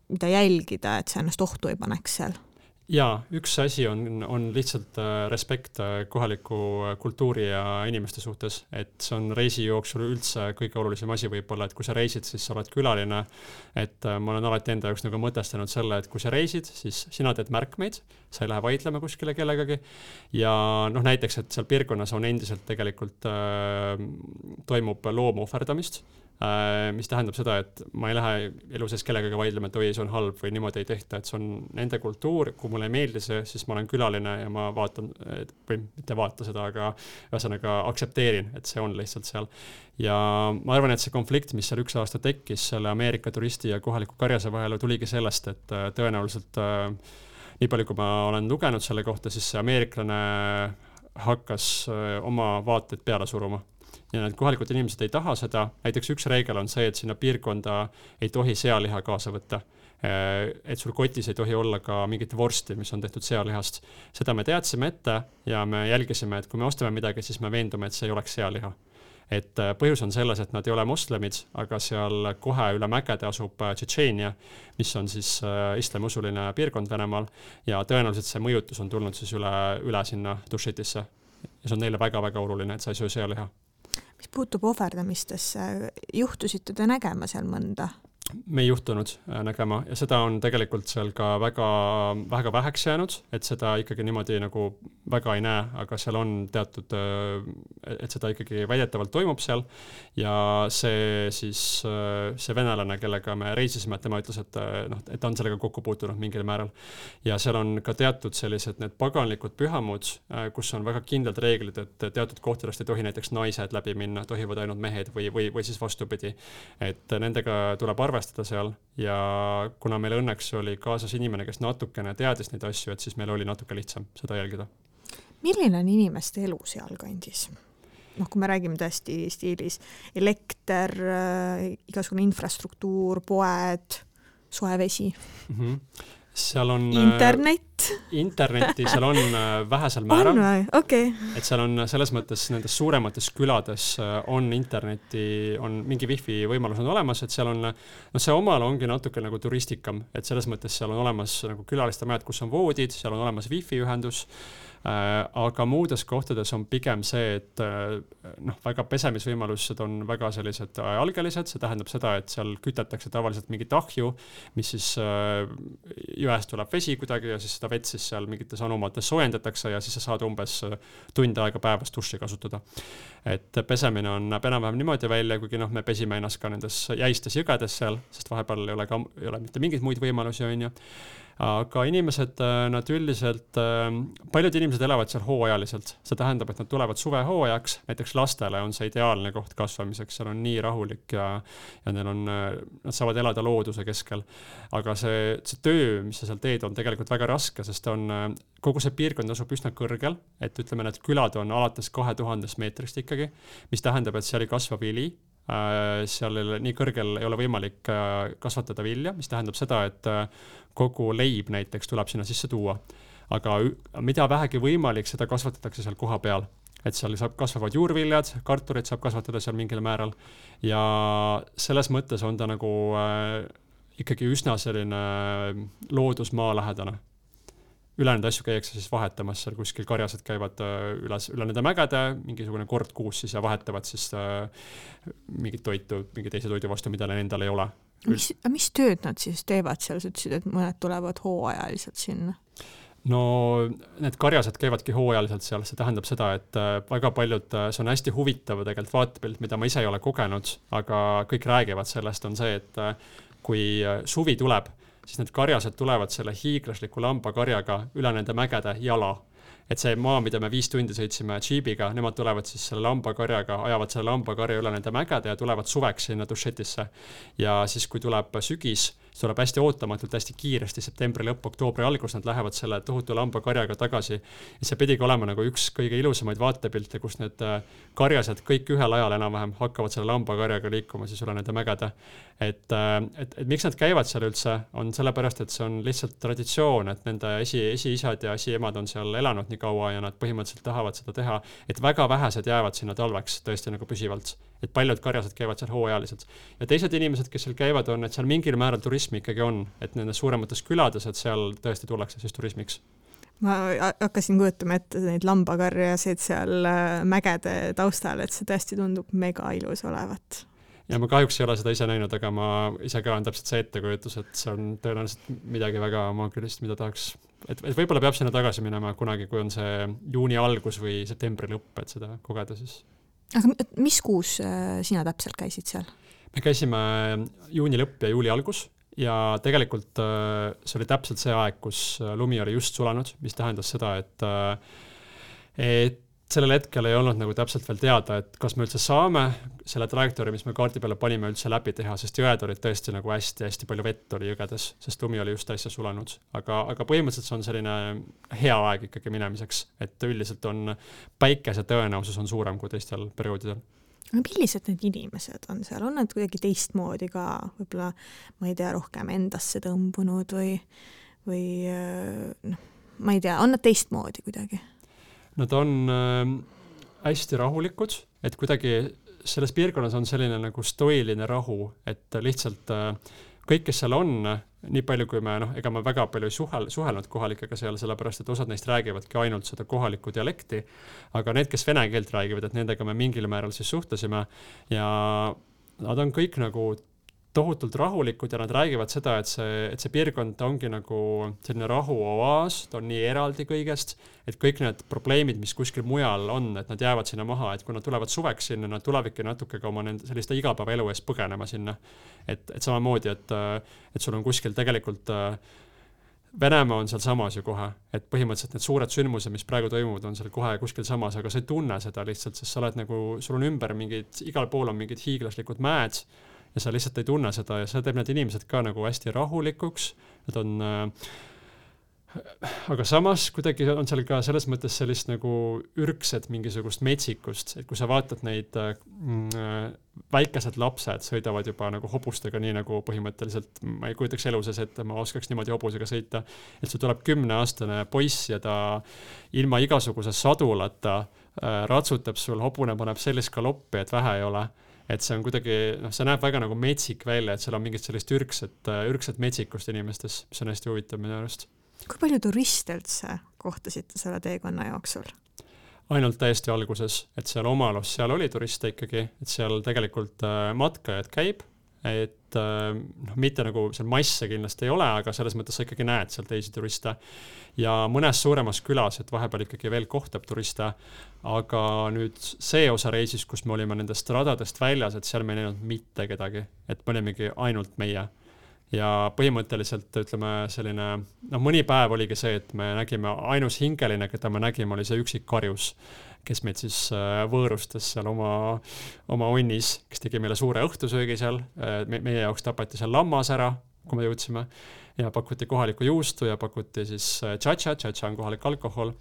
mida jälgida, et sa ennast ohtu ei paneks seal? Jaa, üks asi on, on lihtsalt äh, respekt äh, kohaliku äh, kultuuri ja inimeste suhtes, et see on reisi jooksul üldse kõige olulisem asi võib-olla, et kui sa reisid, siis sa oled külaline. et ma olen alati enda jaoks nagu mõtestanud selle, et kui sa reisid, siis sina teed märkmeid, sa ei lähe vaidlema kuskile kellegagi. ja noh, näiteks, et seal piirkonnas on endiselt tegelikult äh, toimub loomu ohverdamist mis tähendab seda, et ma ei lähe elu sees kellegagi vaidlema, et oi, see on halb või niimoodi ei tehta, et see on nende kultuur, kui mulle ei meeldi see, siis ma olen külaline ja ma vaatan, või mitte vaata seda, aga ühesõnaga aktsepteerin, et see on lihtsalt seal. ja ma arvan, et see konflikt, mis seal üks aasta tekkis selle Ameerika turisti ja kohaliku karjase vahel, tuligi sellest, et äh, tõenäoliselt äh, nii palju, kui ma olen lugenud selle kohta, siis see ameeriklane hakkas oma vaateid peale suruma ja need kohalikud inimesed ei taha seda, näiteks üks reegel on see, et sinna piirkonda ei tohi sealiha kaasa võtta. Äh, et sul kotis ei tohi olla ka mingit vorsti, mis on tehtud sealihast. seda me teadsime ette ja me jälgisime, et kui me ostame midagi, siis me veendume, et see ei oleks sealiha et äh, põhjus on selles, et nad ei ole moslemid, aga seal kohe üle mägede asub äh, Tšetšeenia, mis on siis islamiusuline piirkond Venemaal ja tõenäoliselt see mõjutus on tulnud siis üle, üle sinna Dušetisse. ja see on neile väga-väga oluline, et sa ei söö sealiha mis puutub ohverdamistesse, juhtusite te nägema seal mõnda? Me ei juhtunud äh, nägema ja seda on tegelikult seal ka väga, väga väheks jäänud, et seda ikkagi niimoodi nagu väga ei näe, aga seal on teatud, äh, et seda ikkagi väidetavalt toimub seal. ja see siis, äh, see venelane, kellega me reisisime, tema ütles, et noh, et ta on sellega kokku puutunud mingil määral. ja seal on ka teatud sellised need paganlikud pühamud, kus on väga kindlad reeglid, et teatud kohtadest ei tohi näiteks naised läbi minna, tohivad ainult mehed või, või, või siis vastupidi. et nendega tuleb arvestada arvestada seal ja kuna meil õnneks oli kaasas inimene, kes natukene teadis neid asju, et siis meil oli natuke lihtsam seda jälgida. milline on inimeste elu sealkandis? noh, kui me räägime tõesti stiilis elekter äh,, igasugune infrastruktuur, poed, soe vesi mm. -hmm seal on äh, internet internetti seal on äh, vähesel määral. on või? okei okay.. et seal on selles mõttes nendes suuremates külades äh, on internetti, on mingi wifi võimalus on olemas, et seal on, noh, see omal ongi natuke nagu turistikam, et selles mõttes seal on olemas nagu külaliste majad, kus on voodid, seal on olemas wifi ühendus aga muudes kohtades on pigem see, et äh, noh, väga pesemisvõimalused on väga sellised algelised, see tähendab seda, et seal kütetakse tavaliselt mingit ahju, mis siis äh, jõest tuleb vesi kuidagi ja siis seda vett siis seal mingites anumates soojendatakse ja siis sa saad umbes tund aega päevas duši kasutada. et pesemine on, näeb enam-vähem niimoodi välja, kuigi noh, me pesime ennast ka nendes jäistes jõgedes seal, sest vahepeal ei ole ka, ei ole mitte mingeid muid võimalusi, on ju aga inimesed, äh, nad üldiselt, äh, paljud inimesed elavad seal hooajaliselt, see tähendab, et nad tulevad suvehooajaks, näiteks lastele on see ideaalne koht kasvamiseks, seal on nii rahulik ja, ja neil on, äh, nad saavad elada looduse keskel. aga see, see töö, mis sa seal teed, on tegelikult väga raske, sest on, kogu see piirkond asub üsna kõrgel, et ütleme, need külad on alates kahe tuhandest meetrist ikkagi, mis tähendab, et seal ei kasva vili seal nii kõrgel ei ole võimalik kasvatada vilja, mis tähendab seda, et kogu leib näiteks tuleb sinna sisse tuua. aga mida vähegi võimalik, seda kasvatatakse seal kohapeal et seal saab, kasvavad juurviljad, kartulit saab kasvatada seal mingil määral ja selles mõttes on ta nagu äh, ikkagi üsna selline loodusmaalähedane. Ülejäänud asju käiakse siis vahetamas seal kuskil, karjased käivad äh, üles, üle nende mägede, mingisugune kord kuus siis ja vahetavad siis äh, mingit toitu mingi teise toidu vastu, mida neil endal ei ole mis, mis tööd nad siis teevad seal, sa ütlesid, et mõned tulevad hooajaliselt sinna? no need karjased käivadki hooajaliselt seal, see tähendab seda, et äh, väga paljud, see on hästi huvitav tegelikult vaatepilt, mida ma ise ei ole kogenud, aga kõik räägivad sellest, on see, et kui suvi tuleb, siis need karjased tulevad selle hiiglasliku lambakarjaga üle nende mägede jala et see maa, mida me viis tundi sõitsime džiibiga, nemad tulevad siis selle lambakarjaga, ajavad selle lambakarja üle nende mägede ja tulevad suveks sinna Dušetisse. ja siis, kui tuleb sügis see tuleb hästi ootamatult, hästi kiiresti, septembri lõpp, oktoobri algus, nad lähevad selle tohutu lambakarjaga tagasi. ja see pidigi olema nagu üks kõige ilusamaid vaatepilte, kus need äh, karjased kõik ühel ajal enam-vähem hakkavad selle lambakarjaga liikuma siis üle nende mägede. et, äh, et, et miks nad käivad seal üldse, on sellepärast, et see on lihtsalt traditsioon, et nende esi, esiisad ja esiemad on seal elanud nii kaua ja nad põhimõtteliselt tahavad seda teha, et väga vähesed jäävad sinna talveks tõesti nagu püsivalt et paljud karjased käivad seal hooajaliselt. ja teised inimesed, kes seal käivad, on, et seal mingil määral turism ikkagi on, et nendes suuremates külades, et seal tõesti tullakse siis turismiks ma hakkasin kujutama ette neid lambakarjasid seal äh, mägede taustal, et see tõesti tundub mega ilus olevat. ja ma kahjuks ei ole seda ise näinud, aga ma ise ka on täpselt see ettekujutus, et see on tõenäoliselt midagi väga maagilist, mida tahaks, et, et võib-olla peab sinna tagasi minema kunagi, kui on see juuni algus või septembri lõpp, et seda kogeda siis aga mis kuus äh, sina täpselt käisid seal? me käisime juuni lõpp ja juuli algus ja tegelikult äh, see oli täpselt see aeg, kus äh, lumi oli just sulanud, mis tähendas seda, et et sellel hetkel ei olnud nagu täpselt veel teada, et kas me üldse saame selle trajektoori, mis me kaardi peale panime, üldse läbi teha, sest jõed olid tõesti nagu hästi-hästi palju vett oli jõgedes, sest lumi oli just äsja sulanud. aga, aga põhimõtteliselt see on selline hea aeg ikkagi minemiseks, et üldiselt on päikese tõenäosus on suurem kui teistel perioodidel aga millised need inimesed on seal, on nad kuidagi teistmoodi ka võib-olla, ma ei tea, rohkem endasse tõmbunud või, või noh, ma ei tea, on nad teistmoodi kuidagi? Nad on äh, hästi rahulikud, et kuidagi selles piirkonnas on selline nagu stoiline rahu, et lihtsalt äh, kõik, kes seal on, nii palju, kui me noh, ega ma väga palju ei suhel-, suhelnud kohalikega seal, sellepärast et osad neist räägivadki ainult seda kohalikku dialekti, aga need, kes vene keelt räägivad, et nendega me mingil määral siis suhtlesime ja nad on kõik nagu tohutult rahulikud ja nad räägivad seda, et see, et see piirkond ongi nagu selline rahuoaas, ta on nii eraldi kõigest, et kõik need probleemid, mis kuskil mujal on, et nad jäävad sinna maha, et kui nad tulevad suveks sinna, nad tulevadki natuke ka oma nende selliste igapäevaelu eest põgenema sinna. et, et samamoodi, et, et sul on kuskil tegelikult Venemaa on sealsamas ju kohe, et põhimõtteliselt need suured sündmused, mis praegu toimuvad, on seal kohe kuskil samas, aga sa ei tunne seda lihtsalt, sest sa oled nagu, sul on ümber mingid, igal pool on mingid hiiglaslikud mäed ja sa lihtsalt ei tunne seda ja see teeb need inimesed ka nagu hästi rahulikuks, nad on äh, aga samas kuidagi on seal ka selles mõttes sellist nagu ürgset mingisugust metsikust, et kui sa vaatad neid mm, väikesed lapsed sõidavad juba nagu hobustega, nii nagu põhimõtteliselt ma ei kujutaks elu sees ette, ma oskaks niimoodi hobusega sõita. et sul tuleb kümneaastane poiss ja ta ilma igasuguse sadulata äh, ratsutab sul, hobune paneb sellist galoppi, et vähe ei ole et see on kuidagi, noh, see näeb väga nagu metsik välja, et seal on mingit sellist ürgset, ürgset metsikust inimestes, mis on hästi huvitav minu arust kui palju turiste üldse kohtasite selle teekonna jooksul? ainult täiesti alguses, et seal Omalos, seal oli turiste ikkagi, et seal tegelikult äh, matkajaid käib, et äh, noh, mitte nagu seal masse kindlasti ei ole, aga selles mõttes sa ikkagi näed seal teisi turiste. ja mõnes suuremas külas, et vahepeal ikkagi veel kohtab turiste, aga nüüd see osa reisist, kus me olime nendest radadest väljas, et seal me ei näinud mitte kedagi, et me olimegi ainult meie. Ja põhimõtteliselt ütleme selline, noh, mõni päev oligi see, et me nägime, ainus hingeline, keda me nägime, oli see üksik karjus, kes meid siis äh, võõrustas seal oma, oma onnis, kes tegi meile suure õhtusöögi seal äh, me,, meie jaoks tapeti seal lammas ära, kui me jõudsime, ja pakuti kohalikku juustu ja pakuti siis äh, tšatša, tšatša on kohalik alkohol.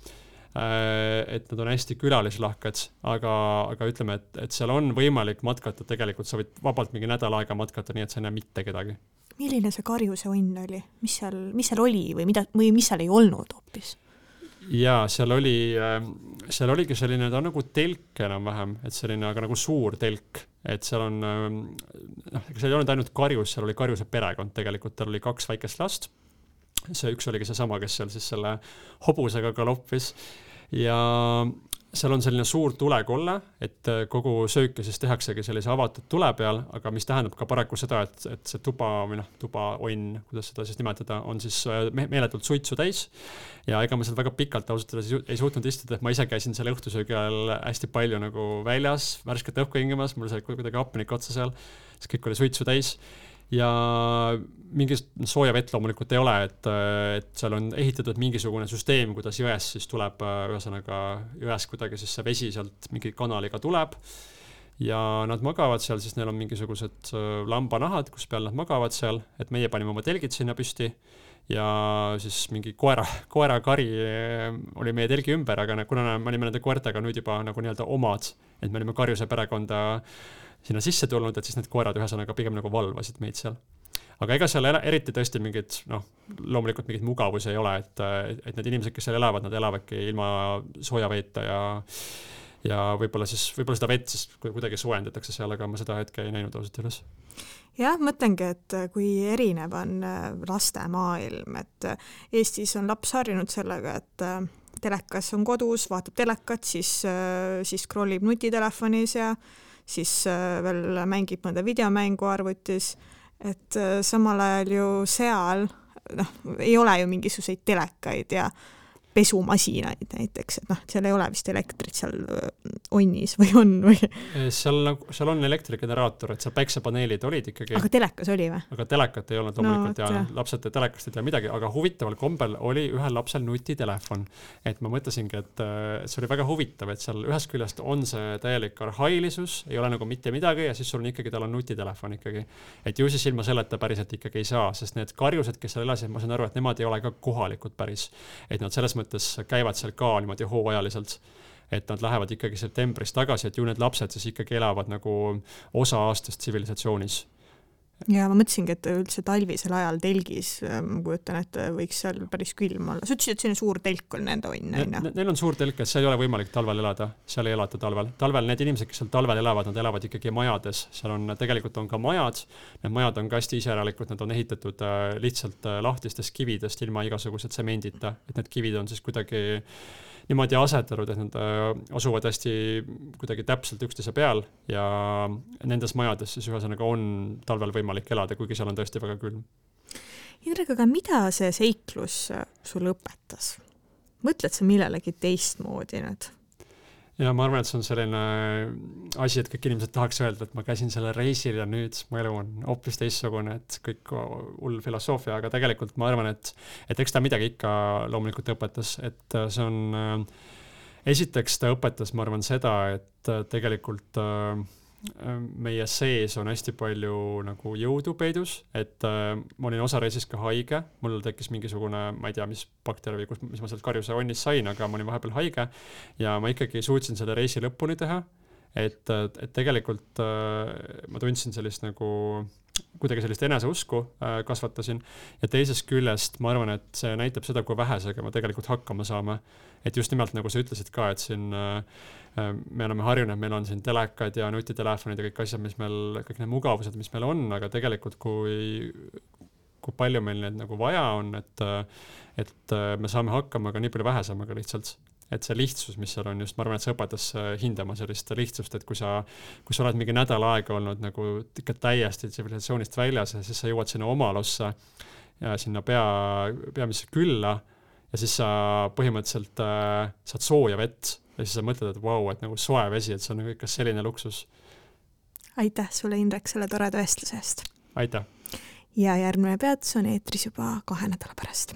Et nad on hästi külalislahked, aga, aga ütleme, et, et seal on võimalik matkata, tegelikult sa võid vabalt mingi nädal aega matkata, nii et sa ei näe mitte kedagi. Milline see karjuse õnn oli, mis seal, mis seal oli või mida, või mis seal ei olnud hoopis? Jaa, seal oli, ähm, seal oligi selline, ta on nagu telk enam-vähem, et selline, aga nagu suur telk, et seal on, ähm, noh, seal ei olnud ainult karjus, seal oli karjuse perekond tegelikult, tal oli kaks väikest last. see üks oligi seesama, kes seal siis selle hobusega galoppis ja seal on selline suur tulekolle, et äh, kogu sööki siis tehaksegi sellise avatud tule peal, aga mis tähendab ka paraku seda, et, et see tuba või noh, tubaonn, kuidas seda siis nimetada, on siis äh, me meeletult suitsu täis. ja ega ma seal väga pikalt ausalt öeldes ei suutnud istuda, et ma ise käisin selle õhtusöögi ajal hästi palju nagu väljas, värsket õhku hingamas, mul sai kuidagi hapnik otsa seal, siis kõik oli suitsu täis ja mingit sooja vett loomulikult ei ole, et, et seal on ehitatud mingisugune süsteem, kuidas jõest siis tuleb, ühesõnaga jõest kuidagi siis see vesi sealt mingi kanaliga tuleb. ja nad magavad seal, siis neil on mingisugused äh, lambanahad, kus peal nad magavad seal, et meie panime oma telgid sinna püsti ja siis mingi koera, koerakari äh, oli meie telgi ümber, aga kuna me olime nende koertega nüüd juba nagu nii-öelda omad, et me olime karjuse perekonda äh, sinna sisse tulnud, et siis need koerad ühesõnaga pigem nagu valvasid meid seal. aga ega seal eriti tõesti mingeid noh, loomulikult mingeid mugavusi ei ole, et, et need inimesed, kes seal elavad, nad elavadki ilma sooja veeta ja ja võib-olla siis, võib-olla seda vett siis kuidagi soojendatakse seal, aga ma seda hetke ei näinud ausalt öeldes. jah, mõtlengi, et kui erinev on äh, laste maailm, et äh, Eestis on laps harjunud sellega, et äh, telekas on kodus, vaatab telekat, siis, siis scroll ib nutitelefonis ja siis äh, veel mängib mõnda videomängu arvutis, et äh, samal ajal ju seal noh, ei ole ju mingisuguseid telekaid ja pesumasinaid näiteks, et noh, seal ei ole vist elektrit seal onnis või on või? seal nagu, seal on elektrigeneraator, et seal päiksepaneelid olid ikkagi. aga telekas oli või? aga telekat ei olnud loomulikult no, ja lapsed telekast ei tea midagi, aga huvitaval kombel oli ühel lapsel nutitelefon. et ma mõtlesingi, et see oli väga huvitav, et seal ühest küljest on see täielik arhailisus, ei ole nagu mitte midagi ja siis sul on ikkagi, tal on nutitelefon ikkagi. et ju siis ilma selleta päriselt ikkagi ei saa, sest need karjused, kes seal elasid, ma saan aru, et nemad ei ole ka kohalikud päris. et nad selles mõttes mõttes käivad seal ka niimoodi hooajaliselt et nad lähevad ikkagi septembris tagasi, et ju need lapsed siis ikkagi elavad nagu osa aastast tsivilisatsioonis ja ma mõtlesingi, et üldse talvisel ajal telgis, äh, ma kujutan ette, võiks seal päris külm olla. sa ütlesid, et selline suur telk on nende onn, on ju? Neil on suur telk, et seal ei ole võimalik talvel elada, seal ei elata talvel. talvel need inimesed, kes seal talvel elavad, nad elavad ikkagi majades, seal on, tegelikult on ka majad. Need majad on ka hästi iseäralikud, nad on ehitatud äh, lihtsalt äh, lahtistest kividest ilma igasuguse tsemendita, et need kivid on siis kuidagi niimoodi asetatud, et nad äh, asuvad hästi kuidagi täpselt üksteise peal ja nendes majades siis ühesõnaga on talvel võimalik elada, kuigi seal on tõesti väga külm. Indrek, aga mida see seiklus sulle õpetas? mõtled sa millelegi teistmoodi nüüd? Ja ma arvan, et see on selline asi, et kõik inimesed tahaks öelda, et ma käisin sellel reisil ja nüüd mu elu on hoopis teistsugune, et kõik hull filosoofia, aga tegelikult ma arvan, et, et eks ta midagi ikka loomulikult õpetas, et see on, esiteks ta õpetas, ma arvan, seda, et tegelikult meie sees on hästi palju nagu jõudu peidus, et äh, ma olin osa reisis ka haige, mul tekkis mingisugune, ma ei tea, mis bakter või kus, mis ma sealt karjuse onnist sain, aga ma olin vahepeal haige ja ma ikkagi suutsin selle reisi lõpuni teha. et, et tegelikult äh, ma tundsin sellist nagu kuidagi sellist eneseusku äh, kasvatasin ja teisest küljest ma arvan, et see näitab seda, kui vähesega me tegelikult hakkama saame. et just nimelt nagu sa ütlesid ka, et siin äh, äh, me oleme harjunud, meil on siin telekad ja nutitelefonid ja kõik asjad, mis meil, kõik need mugavused, mis meil on, aga tegelikult kui, kui palju meil neid nagu vaja on, et, et me saame hakkama ka nii palju vähesemaga lihtsalt et see lihtsus, mis seal on just, ma arvan, et see õpetas äh, hindama sellist lihtsust, et kui sa, kui sa oled mingi nädal aega olnud nagu ikka täiesti tsivilisatsioonist väljas ja siis sa jõuad sinna omalusse ja sinna pea, peamisse külla ja siis sa põhimõtteliselt äh, saad sooja vett ja siis sa mõtled, et vau wow,, et nagu soe vesi, et see on nagu ikka selline luksus. aitäh sulle, Indrek, selle toreda vestluse eest! aitäh! ja järgmine peatus on eetris juba kahe nädala pärast